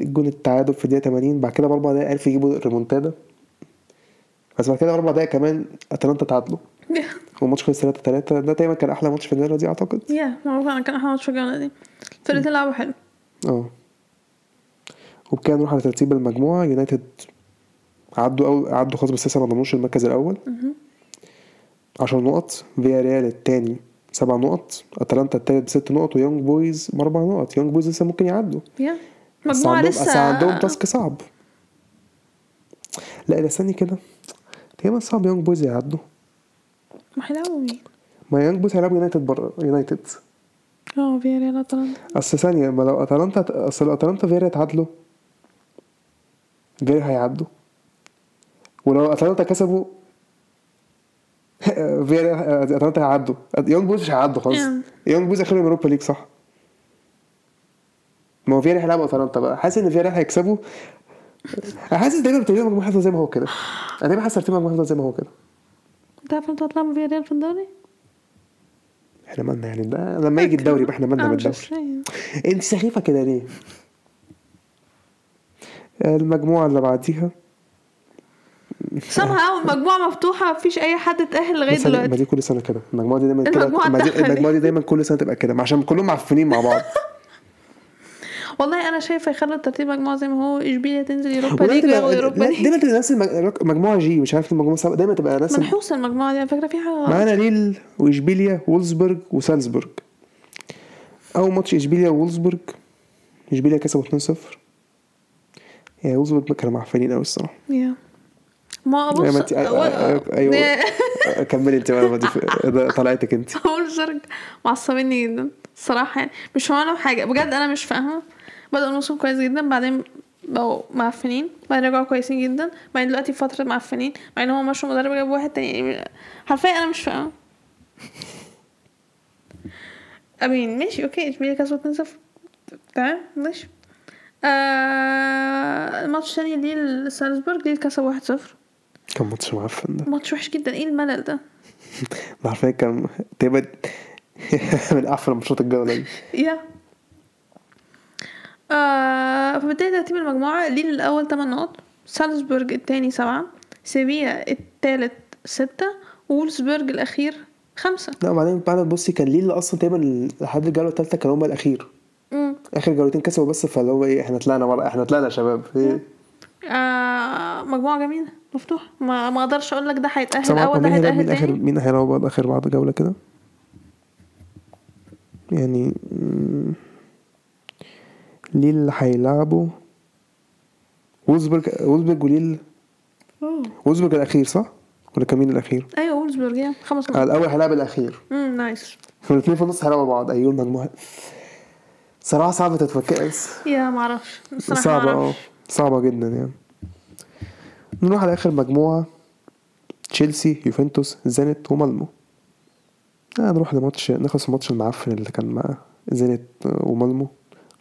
S2: الجون التعادل في الدقيقة 80 بعد كده بأربع دقايق عرفوا يجيبوا الريمونتادا. بس بعد كده بأربع دقايق كمان اتلانتا تعادلوا. والماتش خلص 3 3 ده تقريبا كان أحلى ماتش في الجوله دي أعتقد.
S1: yeah معروف أنا كان أحلى ماتش في الجولة دي. الفرقتين لعبوا حلو.
S2: آه. وبكده نروح على ترتيب المجموعة. يونايتد عدوا أو عدوا خلاص بس لسه ما ضمنوش المركز الأول. 10 نقط. فياريال التاني سبع نقط. أتلانتا التالت بست نقط. ويونج بويز بأربع نقط. يونج بويز لسه ممكن يعدوا. بس
S1: مجموعة
S2: عندهم بس
S1: لسه
S2: عندهم task صعب. لا ده استني كده. تقريبا صعب يونج بويز يعدوا.
S1: ما هيلعبوا مين؟
S2: ما يونج بويز هيلعبوا يونايتد بره يونايتد.
S1: آه فياريال أتلانتا.
S2: أصل ثانية ما لو أتلانتا أصل لو أتلانتا فيرا اتعادلوا فيرا هيعدوا. ولو أتلانتا كسبوا فيرا أتلانتا هيعدوا. يونج بويز مش هيعدوا
S1: يعني.
S2: يونج بويز اخرهم Europa League صح؟ ما هو فيرا هيلعبوا أتلانتا بقى. حاسس إن فيرا هيكسبوا. أنا حاسس دايما ترتيب المجموعه هيفضل زي ما هو كده. أنا دايما حاسس ترتيب المجموعه زي ما هو كده.
S1: انت عارف أنتوا هتلعبوا فياريال في الدوري؟
S2: إحنا مالنا يعني؟ ده لما يجي الدوري يبقى إحنا مالنا بالدوري. انت سخيفة كده ليه؟ المجموعة اللي بعديها.
S1: somehow المجموعة مفتوحة مفيش أي حد اتأهل لغاية
S2: بس ما
S1: دلوقتي.
S2: دي كل سنة كده. المجموعة دي دايما كده
S1: المجموعة.
S2: المجموعة دي دايما كل سنة تبقى كده عشان كلهم معفنين مع بعض.
S1: والله أنا شايفة يخلوا الترتيب مجموعة زي ما هو إشبيليا تنزل Europa League
S2: Europa
S1: League
S2: دايما تبقى نفس مجموعة G مش عارف المجموعة السبعه دايما تبقى نفس الم-
S1: منحوسة المجموعة دي على فكرة في حاجة غلط.
S2: معانا ليل وإشبيليا وولزبورج وسالزبورج أول ماتش إشبيليا وولزبورج إشبيليا كسبوا 2-0 yeah وولزبورج كانوا معفنين قوي الصراحة.
S1: yeah. ما
S2: أيوة، ما
S1: بص
S2: انت- أيوة- أيوه كملي انت بقى طلعتك انت.
S1: وولزبورج معصبيني جدا الصراحه يعني. مش فاهمة حاجة بجد أنا مش فاهمة. بدأوا الموسم كويس جدا بعدين بقوا معفنين بعدين رجعوا كويسين جدا بعدين دلوقتي في فتره معفنين مع ان هو مشوا مدرب جاب واحد تاني حرفيا أنا مش فاهمه امين ماشي okay اشبيليا كسبوا 2 0 تمام ماشي آه الماتش التاني ليل سالزبورج ليل كسب 1 0
S2: كان ماتش معفن ده
S1: ماتش وحش جدا إيه الملل ده
S2: ده عارفين كان تقريبا من احسن ماتشات الجوله دي
S1: yeah آه فبالتالي ترتيب المجموعة ليل الأول تمن نقط. سالزبورج التاني سبعة سيفيا التالت ستة وولسبورج الأخير خمسة.
S2: لا وبعدين بعد بصي كان ليل أصلا تقريبا لحد الجولة الثالثه كان هم الأخير.
S1: مم.
S2: آخر جولتين كسبوا بس فاللي هو إيه إحنا طلعنا ورا إحنا طلعنا يا شباب. إيه؟
S1: آه مجموعة جميلة مفتوح ما ما أقدرش أقول لك ده هيتأهل
S2: سامع
S1: أول ده هيتأهل
S2: مين
S1: آخر
S2: مين هيلعب بعد آخر بعد جولة كده؟ يعني مم، ليل هيلعبوا وولزبرج وولزبرج وليل. وولزبرج الأخير صح؟ ولا كان مين الأخير؟
S1: أيوه وولسبورج yeah خمس
S2: آه،
S1: نقط
S2: الأول هيلعب الأخير.
S1: امم nice.
S2: فالاثنين في النص هيلعبوا بعض. أيوه المجموعة. صراحة صعبة تتفكس
S1: yeah معرفش
S2: صعبة آه.
S1: معرفش
S2: صعبة جدا يعني. نروح على آخر مجموعة. تشيلسي يوفنتوس زينت ومالمو. آه نروح لماتش نخلص الماتش المعفن اللي كان مع زينت ومالمو.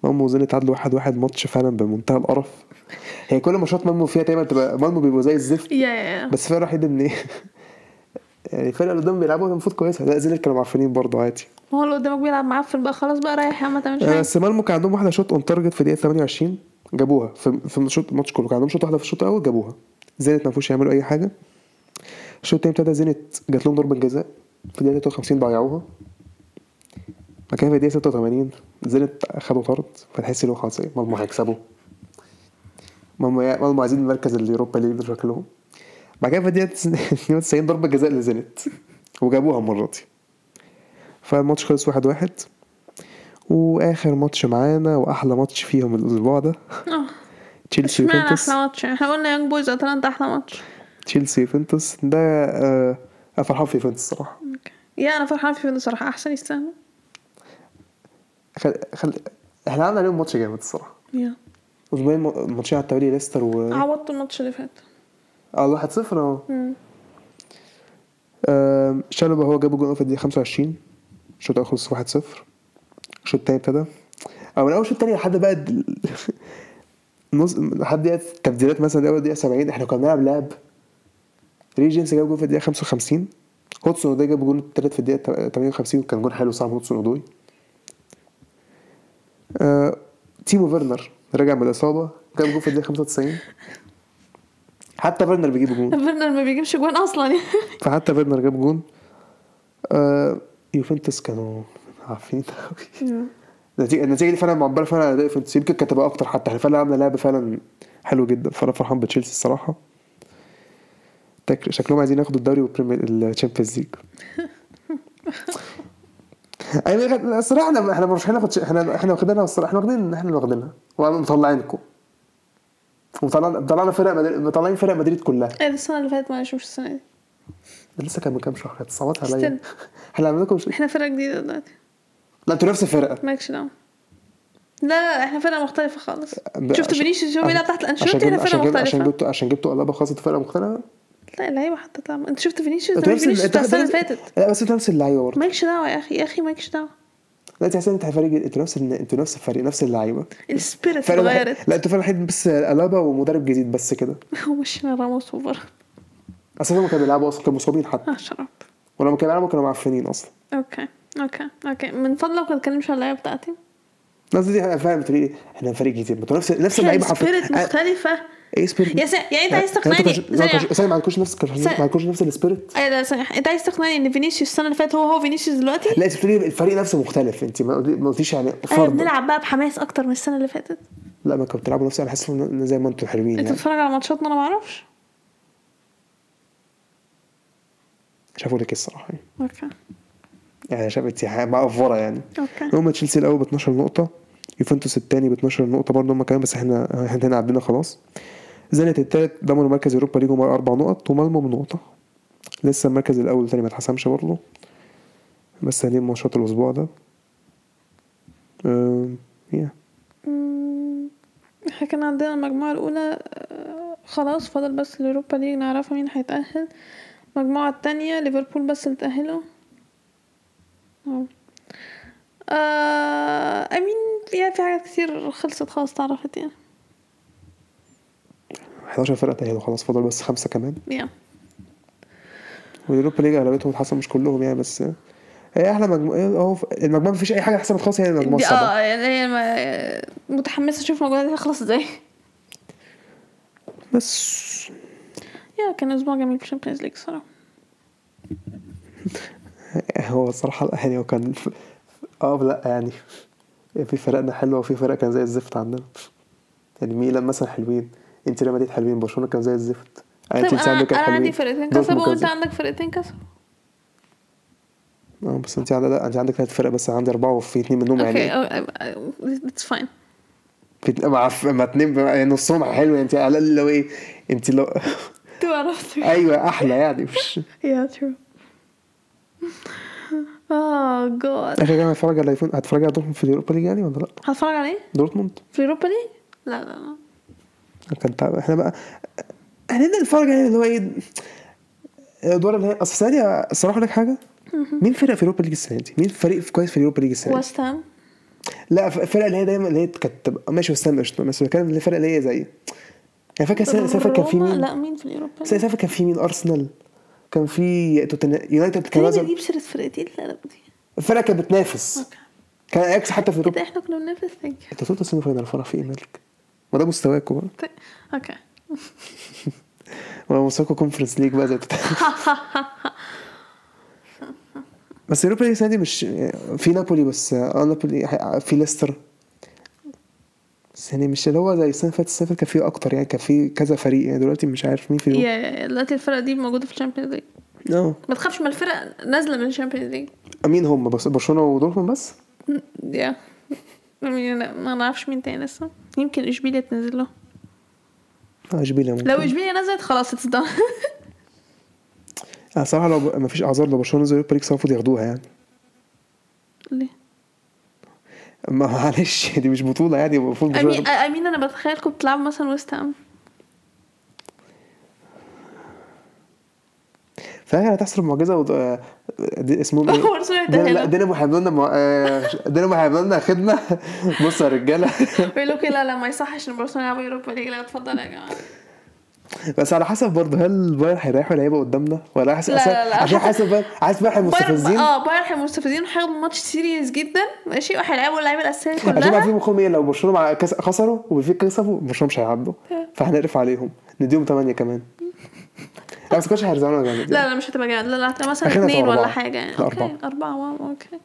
S2: مالمو وزينت تعادلوا واحد واحد ماتش فعلا بمنتهى القرف. هي كل ماتشات مالمو فيها دايما تبقى مالمو بيبقوا زي الزفت. بس الفرق الوحيد إن إيه؟ يعني الفرقة اللي قدام بيلعبوا المفروض كويسة. لا زينت كانوا معفنين برضه عادي.
S1: هو اللي قدامك بيلعب معفن بقى خلاص بقى رايح يا عم ما تعملش
S2: آه،
S1: حاجة.
S2: بس مالمو كان عندهم واحدة shot on target في دقيقه 28 جابوها. في في الشوط الماتش كله كان عندهم shot واحدة في الشوط الأول جابوها. زينت ما فيهوش يعملوا أي حاجة. الشوط التاني ابتدى زينت جات لهم ضربة جزاء. في الدقيقة 53 ضيعوها. بعد كده في الدقيقه 86 زينت خدوا طرد فتحس ان هو خلاص إيه مالمو هيكسبوا. مالمو عايزين المركز ال Europa League ده شكلهم بعد كده في الدقيقة 92 ضربة جزاء لزينت وجابوها المرة دي. فالماتش خلص واحد واحد. وآخر ماتش معانا وأحلى ماتش فيهم الأسبوع ده.
S1: آه.
S2: تشيلسي يوفنتوس
S1: أحلى ماتش؟ إحنا قلنا يانج بويز اتلانتا أحلى ماتش.
S2: تشيلسي يوفنتوس. ده آه أنا فرحان في يوفنتوس الصراحه
S1: yeah أنا فرحان فيهم صراحة. أحسن يستاهلوا.
S2: خل... خل... إحنا عملنا عليهم ماتش جامد
S1: الصراحة.
S2: yeah. أسبوعين ماتشين على التوالي ليستر و
S1: عوضت الماتش اللي فات.
S2: آه 1 0 أهو. شالوبا هو جابوا جول في الدقيقه 25 الشوط الأول خلص 1 0 الشوط التاني ابتدى. أو من أول الشوط التاني لحد بقى نص لحد دقيقة تبديلات مثلا أول دقيقة 70 إحنا كنا بنلعب لعب legends جاب جول في الدقيقة 55 هودسون اودوي جاب جول التالت في الدقيقة 58 وكان جول حلو صعب هودسون اودوي آه، تيمو فيرنر رجع من الإصابة جاب جول في الدقيقة 95 حتى فيرنر بيجيب جول
S1: فيرنر ما بيجيبش جوان أصلا.
S2: فحتى فيرنر جاب جون. آه يوفنتوس كانوا عارفين. النتيجه النتيجة دي فعلا معبرة فعلا عن أداء يوفنتوس. يمكن كانت تبقى أكتر حتى. فعلا عملنا لعب فعلا حلو جدا. فأنا فرحان بتشيلسي الصراحة. شكلهم عايزين ياخدوا الدوري وال Champions League أيوه الصراحه إحنا إحنا مش هناخد إحنا إحنا واخدينها الصراحة. إحنا واخدين إحنا اللي واخدينها. ومطلعينكم ومطلعنا مطلعنا فرق مدريد مطلعين فرق مدريد كلها.
S1: إيه ده السنة اللي فاتت معلش مش السنة دي.
S2: لسه كان من كام شهر. اتصابات عليا. إحنا عملنا لكم.
S1: إحنا فرقة جديدة دلوقتي.
S2: لا أنتوا نفس الفرقة.
S1: مالكش دعوة. لا لا إحنا فرقة مختلفة خالص.
S2: ب-
S1: شفت
S2: عشان-
S1: فينيسيوس هو بيلعب تحت؟ الانشيلوتي
S2: إحنا
S1: فرقة
S2: جبنا عشان جبتوا عشان جبتوا قلابه خاصة فرقة مختلفة.
S1: لا اللعيبة حتى طبعا انت شفت فينيسيوس؟ ده فينيسيوس بتاع السنة اللي فاتت.
S2: لا بس أنتوا نفس اللعيبة برضه.
S1: مالكش دعوة يا أخي يا أخي مالكش دعوة.
S2: لا انت حسين انت فريق أنتوا نفس أنتوا نفس الفريق نفس اللعيبة.
S1: السبيريت اتغيرت.
S2: لا أنتوا فرق وحيد بس قلابه ومدرب جديد بس كده.
S1: ومشينا راموس اوفر
S2: أصلا هم كانوا بيلعبوا أصلا كانوا مصابين حتى.
S1: آه شرب
S2: ولما كانوا بيلعبوا كانوا معفنين أصلا.
S1: أوكي أوكي أوكي. من فضلك ما تتكلمش على اللعيبة بتاعتي.
S2: الناس دي أنا فاهم إيه إحنا فريق جديد ما نفس نفس اللعيبة
S1: سبيريت
S2: آه،
S1: مختلفة.
S2: إيه سبيريت
S1: يا سا... يعني أنت عايز تقنعني؟
S2: كانش- ما عندكوش نفس. ما عندكوش نفس السبيريت
S1: إيه ده ثانية أنت عايز تقنعني إن فينيسيوس السنة اللي فاتت هو هو فينيسيوس دلوقتي؟
S2: لا أنت بتقولي الفريق نفسه مختلف. أنت ما قلتي- ما قلتيش يعني
S1: أيوه
S2: فرد
S1: بنلعب بقى بحماس أكتر من السنة اللي فاتت.
S2: لا ما كنتوا بتلعبوا نفس أنا حاسس إن زي ما أنتوا حلوين
S1: أنت
S2: يعني.
S1: بتتفرج على ماتشاتنا؟ أنا ما أعرفش.
S2: شافوا لك الصراحة يعني.
S1: أوكي.
S2: يعني شافت مقفره يعني.
S1: أوكي.
S2: هم تشيلسي الأول ب 12 نقطة. يوفنتوس الثاني ب 12 نقطة برضه هم كمان بس إحنا إحنا هنا عدينا خلاص. زينت الثالث ضمنوا مركز اوروبا ليج أربع نقط ومالمو بنقطه لسه المركز الأول والثاني ما اتحسمش برضه. بس هنين ماتشات الأسبوع ده. يا
S1: مم، إحنا كان عندنا المجموعة الأولى آه، خلاص فاضل بس الأوروبا ليج نعرفها مين هيتأهل. المجموعة التانية ليفربول بس اللي تأهلوا آه آه أمين يعني في حاجات كتير خلصت خلاص اتعرفت يعني.
S2: 11 فرقة تاهلوا خلاص فاضل بس خمسة كمان.
S1: yeah.
S2: واليوروبا league اغلبيتهم اتحسن مش كلهم يعني بس هي أحلى مجموعه اهو المجموعة مفيش أي حاجة حسمت خالص هي المجموعه
S1: آه يعني هي متحمسة أشوف المجموعة دي هتخلص إزاي.
S2: بس.
S1: yeah كان أسبوع جميل في ال Champions League صراحة.
S2: هو يعني هو كان. آه لا يعني. في فرقنا حلوة وفي فرق كان زي الزفت عندنا. يعني ميلان مثلا حلوين انت ريال مدريد حلوين برشلونة كان زي الزفت.
S1: طيب
S2: تشيلسي
S1: أنا
S2: عندك أنا.
S1: عندي فرقتين كسبوا
S2: وأنت
S1: عندك فرقتين كسبوا.
S2: آه بس انت عندك لا انت عندك ثلاث فرق بس عندي أربعة وفي اتنين منهم يعني.
S1: اتس فاين
S2: في مع مع اتنين يعني نصهم حلو يعني انت على الأقل لو إيه انت لو أيوه أحلى يعني. مش
S1: يا ترو آه جاد
S2: اخر جاي هتفرج على الايفون هتفرج على دورتموند في اليوروبا ليج يعني ولا لا؟
S1: هتفرج عليه
S2: دورتموند
S1: في اليوروبا league لا لا لا
S2: كان تع- إحنا بقى إحنا نتفرج يعني اللي هو إيه الادوار اللي هي أصل السنة دي الصراحه لك حاجة مين فرق في اليوروبا league السنة دي؟ مين فريق كويس في اليوروبا league السنة دي؟
S1: ويست هام
S2: لا الفرق اللي هي دايما اللي هي كانت تبقى ماشي ويست هام قشطة بس بتكلم الفرق اللي هي زي يعني فاكر السنة اللي كان في؟ مين؟
S1: لا مين في اليوروبا
S2: السنة كان في مين؟ ارسنال كان في يونايتد كان لازم
S1: بتجيب سيرة فرقتين لا لا دي؟
S2: الفرق كانت بتنافس.
S1: okay.
S2: كان اياكس حتى في
S1: كده
S2: اليوروبا
S1: إحنا كنا بننافس thank
S2: أنت وصلت ال semi final فرح في إيه مالك؟ ما ده مستواكم بقى
S1: طيب okay.
S2: ما مستواكم conference league بقى زي بس اليوروبا league السنة دي مش في نابولي بس آه نابولي ح- في ليستر. بس يعني مش اللي هو زي السنة اللي فاتت السنة كان في أكتر يعني كان في كذا فريق يعني دلوقتي مش عارف مين في
S1: yeah دلوقتي الفرق دي موجودة في ال Champions
S2: League. آه.
S1: ما تخافش من الفرق نازلة من ال Champions League.
S2: مين هم بس برشلونة ودورتموند بس؟
S1: yeah. ما نعرفش مين تاني لسه. يمكن إشبيليا تنزل له.
S2: آه إشبيليا ممكن.
S1: لو إشبيليا نزلت خلاص it's done
S2: آه صراحة لو ما فيش أعذار لو برشلونه نزل اليوروبا league المفروض ياخدوها يعني.
S1: ليه؟
S2: ما معلش دي مش بطولة يعني المفروض
S1: امين امين أنا بتخيلكم بتلعبوا مثلا ويست هام
S2: فاكر هتحصل معجزة و... اسمهم إيه؟ لا. دينامو هيعملوا لنا آه، دينامو هيعملوا لنا خدمة. بصوا يا رجالة.
S1: بيقولوا كده لا لا ما يصحش إن برشلونة يلعبوا يوروبا league لا اتفضل يا جماعة.
S2: بس على حسب برضه هل بايرن هيريح ولا هيبقى قدامنا؟ ولا حسب
S1: لا، لا، لا.
S2: عشان حاسس بايرن عايز بايرن مستفزين.
S1: آه بايرن هيبقوا مستفزين وهياخدوا ماتش serious جدا ماشي وهيلعبوا اللعيبة الأساسية
S2: عشان
S1: كلها.
S2: عارفين مخهم إيه؟ لو برشلونة مع خسروا وبنفيكا كسبوا برشلونة مش هيعدوا. فهنقرف عليهم. نديهم 8 كمان. لا بس كاش هيرزعونا جامد
S1: لا لا مش هتبقى جامد. لا لا مثلا اثنين ولا. حاجة يعني. أوكي.
S2: أربعة أوكي.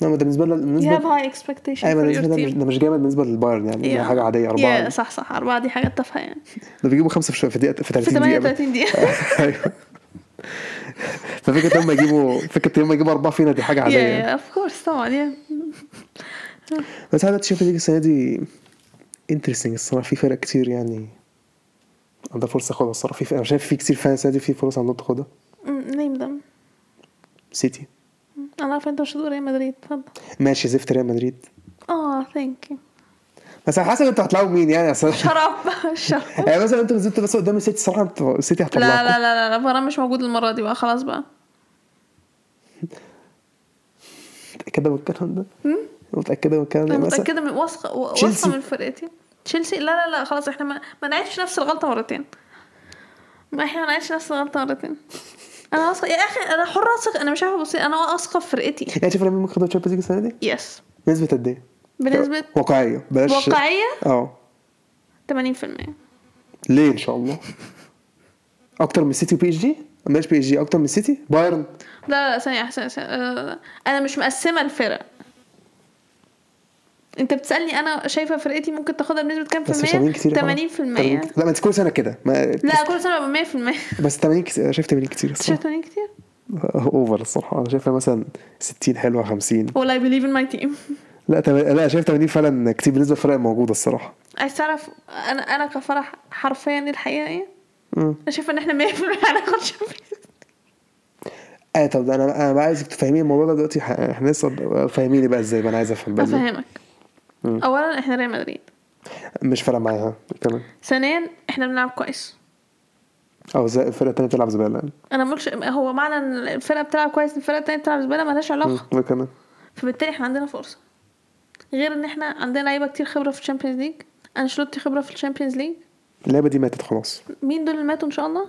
S2: ده بالنسبة لنا
S1: you
S2: بالنسبة
S1: have high expectation
S2: أيوه
S1: بالنسبة
S2: ده مش, ده مش جامد بالنسبة للبايرن يعني
S1: Yeah.
S2: حاجة عادية أربعة.
S1: Yeah صح صح أربعة دي حاجة تافهة يعني.
S2: ده بيجيبوا خمسة في, في دقيقة في
S1: في
S2: 30 دقيقه
S1: 38 دقيقة.
S2: أيوه. ففكرة هم يجيبوا فكرة هم يجيبوا أربعة فينا دي حاجة عادية
S1: yeah of course طبعا
S2: بس أنا شايف league السنة دي interesting الصراحة في فرق كتير يعني. عندها فرصة تاخدها الصراحة في أنا شايف في كتير فعلا السنة دي في فرص عندهم تاخدها.
S1: Name them.
S2: سيتي
S1: أنا عارفة أنت مش هتقول ريال مدريد اتفضل.
S2: ماشي زفت ريال مدريد.
S1: آه thank you
S2: بس على حسب أنتوا هتلاقوا مين يعني أصل
S1: شرب شرب
S2: يعني مثلا أنتوا نزلتوا بس قدام السيتي الصراحه أنتوا السيتي
S1: لا
S2: هتطلعكم.
S1: لا لا لا فيران مش موجود المرة دي بقى خلاص بقى.
S2: متأكدة من الكلام ده؟ متأكدة من الكلام ده؟ أنا
S1: متأكدة من واثقة و-
S2: تشيلسي.
S1: واثقة من فرقتي تشيلسي؟ لا لا لا خلاص إحنا ما, ما نعيدش نفس الغلطة مرتين. ما إحنا ما نعيدش نفس الغلطة مرتين. أنا واثقة يا أخي أنا حرة اثق أنا مش عارفة بصي أنا واثقة في فرقتي
S2: يعني شايف مين ممكن ياخدوا ال Champions League السنة دي؟
S1: yes
S2: بنسبه قد إيه؟
S1: بنسبة
S2: واقعية بلاش
S1: واقعية
S2: آه
S1: 80%
S2: ليه إن شاء الله؟ أكتر من سيتي و PSG؟ ماشي PSG أكتر من سيتي؟ بايرن
S1: لا لا ثانية آه، أنا مش مقسمة الفرق انت بتسألني أنا شايفة فرقتي ممكن تاخدها بنسبة كام في
S2: مش 80
S1: المية؟
S2: كتير
S1: 80%
S2: لا ما انت كل سنة كده. ما
S1: لا كل سنة ببقى 100%
S2: بس 80 كتير. أنا شايف 80 كتير
S1: شايف 80 كتير؟
S2: over الصراحة. أنا شايفها مثلا 60 حلوة 50
S1: well I believe in my team.
S2: لا تم... لا شايف 80 فعلا كتير بالنسبة للفرق الموجوده الصراحة.
S1: عايز تعرف أنا أنا كفرح حرفيا الحقيقة
S2: إيه؟
S1: أنا شايفة إن إحنا 100% هناخد شامبيونز
S2: آه طب أنا أنا بقى عايزك تفهميني الموضوع ده دلوقتي. إحنا لسه فاهميني بقى إزاي؟ بقى أنا عايز أفهم بقى. إزاي.
S1: اولا إحنا ريال مدريد.
S2: مش فارقة معايا ها كمان
S1: ثانيا إحنا بنلعب كويس.
S2: أو زي الفرقه الثانية بتلعب زبالة.
S1: أنا مقولش هو معنى إن الفرقة بتلعب كويس الفرقة التانية بتلعب زبالة مالهاش علاقة.
S2: مم، كمان
S1: فبالتالي إحنا عندنا فرصة. غير إن إحنا عندنا لعيبة كتير خبرة في ال Champions League. انشلوتي خبرة في ال Champions
S2: League. اللعبة دي ماتت خلاص.
S1: مين دول اللي ماتوا إن شاء الله؟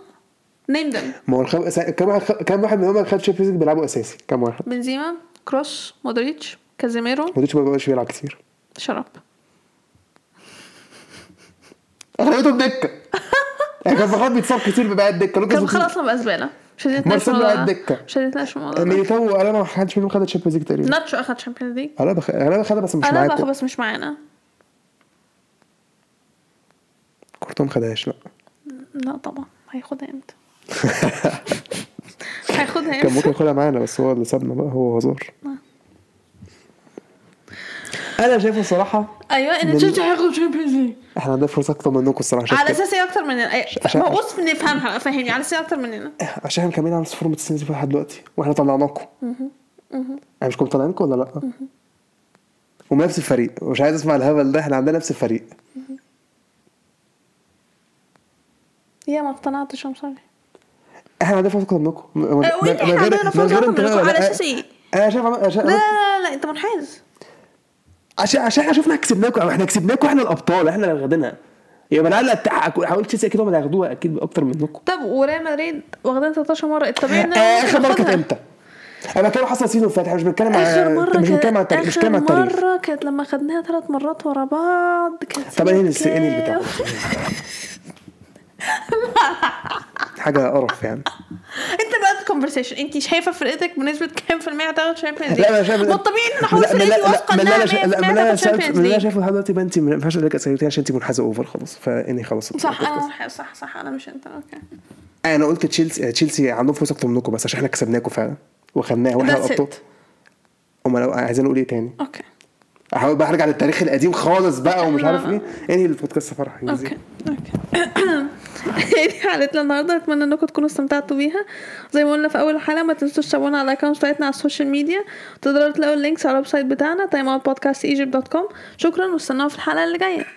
S1: name them
S2: ما هو الخم... كم واحد كم واحد منهم خد Champions League بيلعبوا أساسي؟ كم واحد؟
S1: بنزيما كروس مودريتش كازيميرو.
S2: مودريتش ما بقاش بيلعب كتير.
S1: شرب.
S2: اغلبيتهم دكه يعني كان فخر بيتصاب كتير بيبقى قاعد دكة. لوكاس
S1: كان خلاص بقى زباله مش في الموضوع
S2: قاعد
S1: ده
S2: دكة.
S1: مش هنتناقش في الموضوع ده
S2: ميليتاو أنا ما حدش منهم خد ال Champions League تقريبا.
S1: ناتشو أخد Champions League.
S2: أنا بخ... أنا خدها بس مش
S1: أنا باخد
S2: معاكم
S1: بس مش معانا.
S2: كورتوا ما خدهاش لا.
S1: لا طبعا. هياخدها إمتى؟ هياخدها
S2: كان ممكن
S1: إمتى؟
S2: ياخدها معانا بس هو اللي سابنا بقى هو هزار أنا شايفه الصراحه
S1: أيوه ان تشيلسي هياخد Champions League
S2: إحنا عندنا فرصة أكتر منكم الصراحة
S1: على أساس إيه أكتر مننا أي-
S2: عشان-
S1: ما بص نفهمها فهمني على أساس إيه أكتر مننا
S2: عشان إحنا مكملين على فورمه السنة دي لحد دلوقتي وإحنا طلعناكم. إحنا مش كنا طالعينكم ولا لأ؟ ونفس الفريق. مش عايز أسمع الهبل ده إحنا عندنا نفس الفريق.
S1: يا ما اقتنعتش I'm sorry
S2: إحنا عندنا فرصة أكتر منكم من-
S1: أه، عندنا أكتر
S2: انتماء
S1: منكم، على أساس إيه؟
S2: أنا شايف
S1: لا لا, لا أنت منحاز.
S2: عشان عشان إحنا شفنا كسبناكم إحنا كسبناكم إحنا الابطال إحنا اللي واخدينها يبقى أنا لا حاولت تشيلسي أكيد هم اللي هياخدوها أكيد أكتر منكم.
S1: طب وريال مدريد واخدين 13 مرة. الطبيعي
S2: إن آخر مرة كانت. إمتى؟ أنا بتكلم حصل السيزون اللي فات إحنا مش بنتكلم على
S1: آخر مرة
S2: مش بنتكلم على التاريخ مش بنتكلم على التاريخ.
S1: مرة كانت لما خدناها ثلاث مرات ورا بعض كانت
S2: طب إيه
S1: سنة
S2: حاجة قرف يعني.
S1: انت بقى الكونفرسيشن انت شايفة فرقتك بنسبة كام في المية هتاخد شامبيونز
S2: لا أنا شايف
S1: ما الطبيعي
S2: إن أنا أحط
S1: فرقتي
S2: واثقة
S1: إنها
S2: أنا شا-
S1: 100%
S2: لا، من اللي أنا
S1: هتاخد
S2: شايف-
S1: شامبيونز
S2: من اللي أنا
S1: ليج
S2: شايفة لحد دلوقتي انت ما ينفعش لك اسئلتين عشان انت منحازه over خلاص فإني خلاص
S1: صح أنا صح صح أنا مش أنت okay.
S2: أنا قلت تشيلسي تشيلسي عندهم فرصة أكتر منكم بس عشان إحنا كسبناكم فعلا. وخدناها
S1: وإحنا
S2: الابطال لو عايزين نقول إيه تاني؟
S1: okay.
S2: احاول بقى ارجع للتاريخ القديم خالص بقى ومش. عارف إيه. إنهي البودكاست فرح
S1: okay okay. دي حلقتنا النهارده أتمنى إنكم تكونوا استمتعتوا بيها. زي ما قلنا في أول الحلقة ما تنسوش تتابعونا على ال account بتاعتنا على ال social media. تقدروا تلاقوا ال links على ال website بتاعنا timeoutpodcastegypt.com شكرا واستنونا في الحلقة اللي جاية.